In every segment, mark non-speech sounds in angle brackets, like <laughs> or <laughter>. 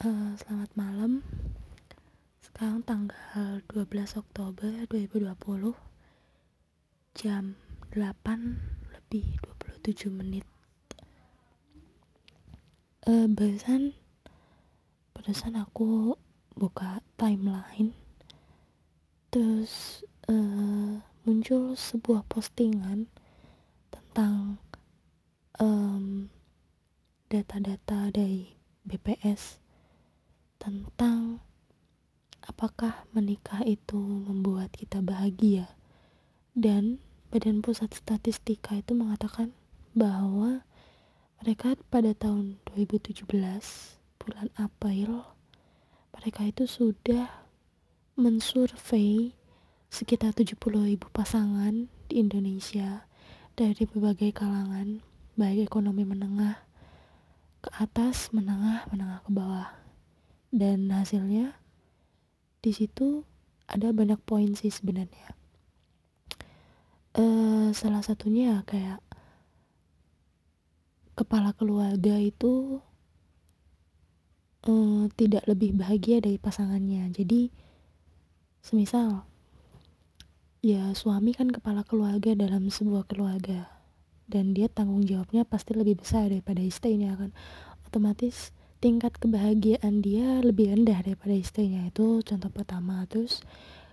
uh, selamat malam. Sekarang tanggal 12 Oktober 2020 Jam 8 lebih 27 menit. Uh, Barusan Barusan aku buka timeline Terus uh, muncul sebuah postingan Tentang um, data-data dari BPS tentang apakah menikah itu membuat kita bahagia dan Badan Pusat Statistika itu mengatakan bahwa mereka pada tahun 2017 bulan April mereka itu sudah mensurvei sekitar 70 ribu pasangan di Indonesia dari berbagai kalangan baik ekonomi menengah ke atas, menengah, menengah ke bawah. Dan hasilnya di situ ada banyak poin sih sebenarnya. Uh, salah satunya kayak kepala keluarga itu uh, tidak lebih bahagia dari pasangannya. Jadi semisal ya suami kan kepala keluarga dalam sebuah keluarga dan dia tanggung jawabnya pasti lebih besar daripada istrinya kan otomatis tingkat kebahagiaan dia lebih rendah daripada istrinya. Itu contoh pertama. Terus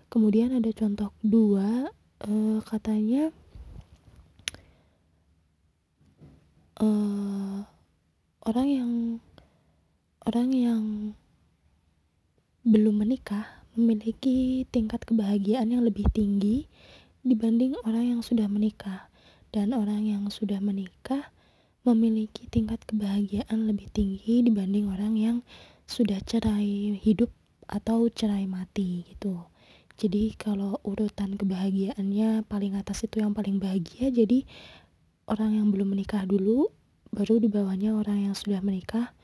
kemudian ada contoh dua uh, katanya uh, orang yang orang yang belum menikah memiliki tingkat kebahagiaan yang lebih tinggi dibanding orang yang sudah menikah. Dan orang yang sudah menikah memiliki tingkat kebahagiaan lebih tinggi dibanding orang yang sudah cerai hidup atau cerai mati gitu. Jadi kalau urutan kebahagiaannya paling atas itu yang paling bahagia, jadi orang yang belum menikah dulu, baru di bawahnya orang yang sudah menikah,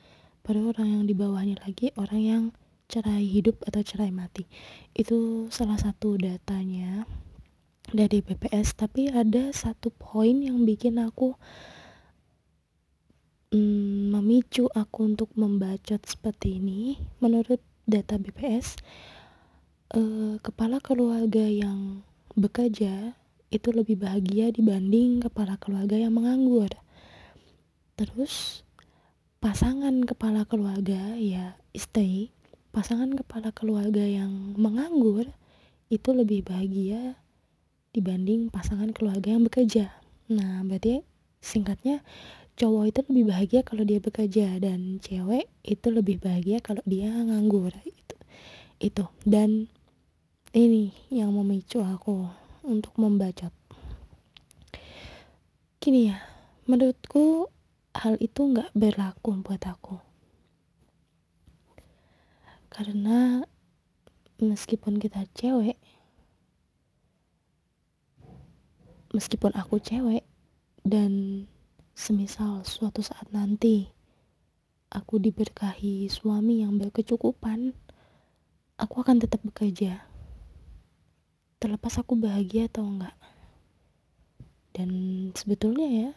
baru orang yang di bawahnya lagi orang yang cerai hidup atau cerai mati. Itu salah satu datanya dari BPS tapi ada satu poin yang bikin aku mm, memicu aku untuk membacot seperti ini menurut data BPS eh, kepala keluarga yang bekerja itu lebih bahagia dibanding kepala keluarga yang menganggur terus pasangan kepala keluarga ya istri pasangan kepala keluarga yang menganggur itu lebih bahagia dibanding pasangan keluarga yang bekerja. Nah, berarti singkatnya cowok itu lebih bahagia kalau dia bekerja dan cewek itu lebih bahagia kalau dia nganggur itu. Itu. Dan ini yang memicu aku untuk membacot. Gini ya, menurutku hal itu nggak berlaku buat aku. Karena meskipun kita cewek, meskipun aku cewek dan semisal suatu saat nanti aku diberkahi suami yang berkecukupan, aku akan tetap bekerja. Terlepas aku bahagia atau enggak. Dan sebetulnya ya,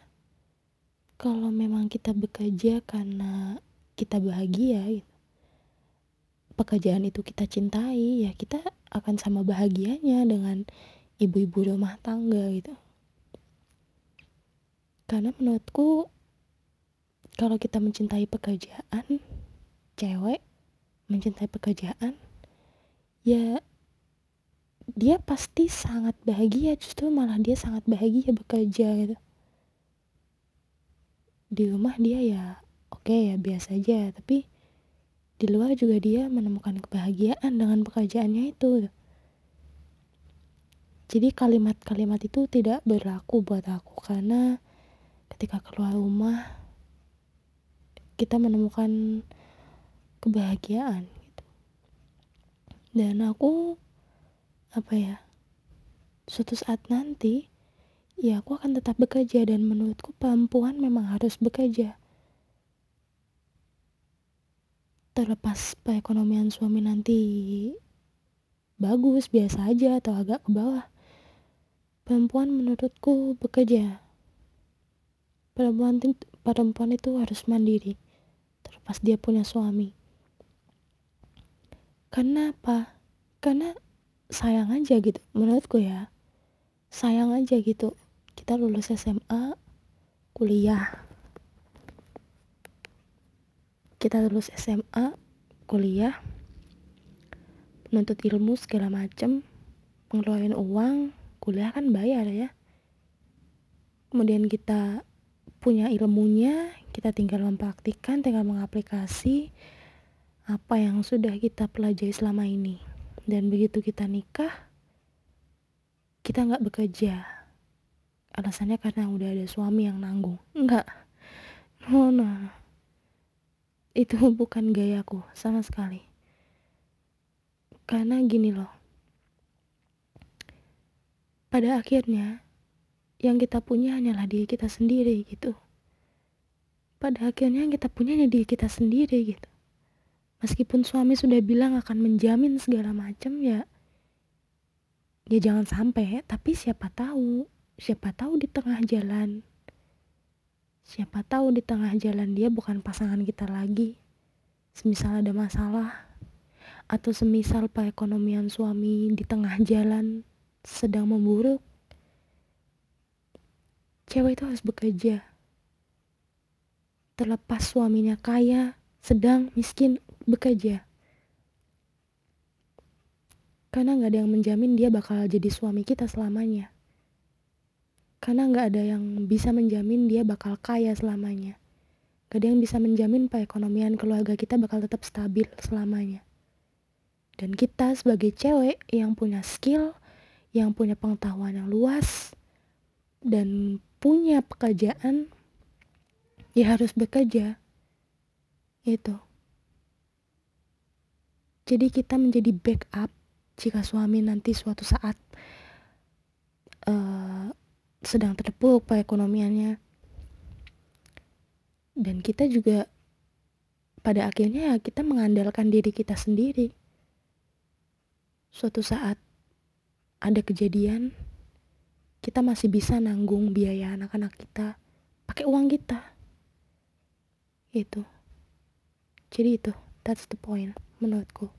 kalau memang kita bekerja karena kita bahagia pekerjaan itu kita cintai, ya kita akan sama bahagianya dengan ibu-ibu rumah tangga gitu karena menurutku kalau kita mencintai pekerjaan cewek mencintai pekerjaan ya dia pasti sangat bahagia justru malah dia sangat bahagia bekerja gitu. Di rumah dia ya oke okay, ya biasa aja tapi di luar juga dia menemukan kebahagiaan dengan pekerjaannya itu. Jadi kalimat-kalimat itu tidak berlaku buat aku karena ketika keluar rumah kita menemukan kebahagiaan gitu. dan aku apa ya suatu saat nanti ya aku akan tetap bekerja dan menurutku perempuan memang harus bekerja terlepas perekonomian suami nanti bagus biasa aja atau agak ke bawah perempuan menurutku bekerja perempuan perempuan itu harus mandiri terlepas dia punya suami. Karena apa karena sayang aja gitu menurutku ya. Sayang aja gitu kita lulus SMA kuliah. Kita lulus SMA kuliah. Menuntut ilmu segala macem ngeluarin uang kuliah kan bayar ya. Kemudian kita punya ilmunya kita tinggal mempraktikkan tinggal mengaplikasi apa yang sudah kita pelajari selama ini. Dan begitu kita nikah kita nggak bekerja. Alasannya karena udah ada suami yang nanggung. Enggak no no. Itu <laughs> bukan gayaku sama sekali. Karena gini loh. Pada akhirnya yang kita punya hanyalah diri kita sendiri gitu. Pada akhirnya yang kita punya hanya diri kita sendiri gitu. Meskipun suami sudah bilang akan menjamin segala macam ya ya jangan sampai tapi siapa tahu siapa tahu di tengah jalan siapa tahu di tengah jalan dia bukan pasangan kita lagi semisal ada masalah atau semisal perekonomian suami di tengah jalan sedang memburuk cewek itu harus bekerja. Terlepas suaminya kaya sedang miskin bekerja. Karena nggak ada yang menjamin dia bakal jadi suami kita selamanya. Karena nggak ada yang bisa menjamin dia bakal kaya selamanya. Gak ada yang bisa menjamin perekonomian keluarga kita bakal tetap stabil selamanya. Dan kita sebagai cewek yang punya skill yang punya pengetahuan yang luas dan punya pekerjaan ya harus bekerja itu jadi kita menjadi backup jika suami nanti suatu saat uh, sedang terpuruk perekonomiannya. Dan kita juga pada akhirnya ya kita mengandalkan diri kita sendiri. Suatu saat ada kejadian, kita masih bisa nanggung biaya anak-anak kita pakai uang kita. Itu. Jadi itu, that's the point menurutku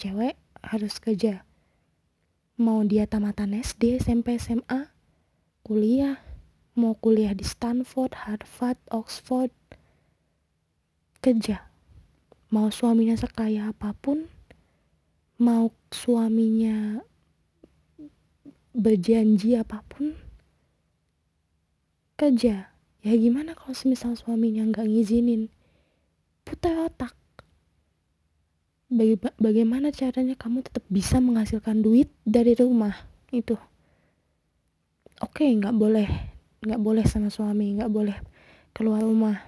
cewek harus kerja mau dia tamatan SD, SMP, SMA, kuliah, mau kuliah di Stanford, Harvard, Oxford, kerja. Mau suaminya sekaya apa pun, mau suaminya berjanji apa pun, kerja. Ya gimana kalau semisal suaminya nggak ngizinin? Putar otak. Baga bagaimana caranya kamu tetap bisa menghasilkan duit dari rumah? Itu. Oke okay, nggak boleh. Nggak boleh sama suami nggak boleh keluar rumah.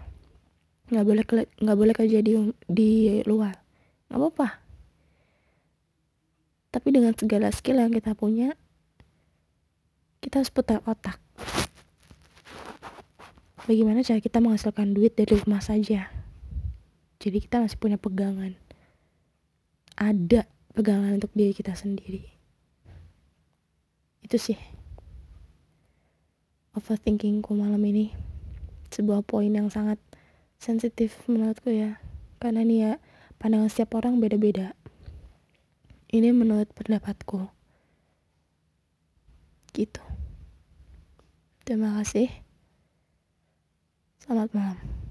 Nggak boleh nggak boleh kerja di di luar. Nggak apa-apa. Tapi dengan segala skill yang kita punya kita harus putar otak. Bagaimana cara kita menghasilkan duit dari rumah saja? Jadi kita masih punya pegangan. Ada pegangan untuk diri kita sendiri. Itu sih overthinkingku malam ini. Sebuah poin yang sangat sensitif menurutku ya. Karena nih ya pandangan setiap orang beda-beda. Ini menurut pendapatku gitu. Terima kasih. Selamat malam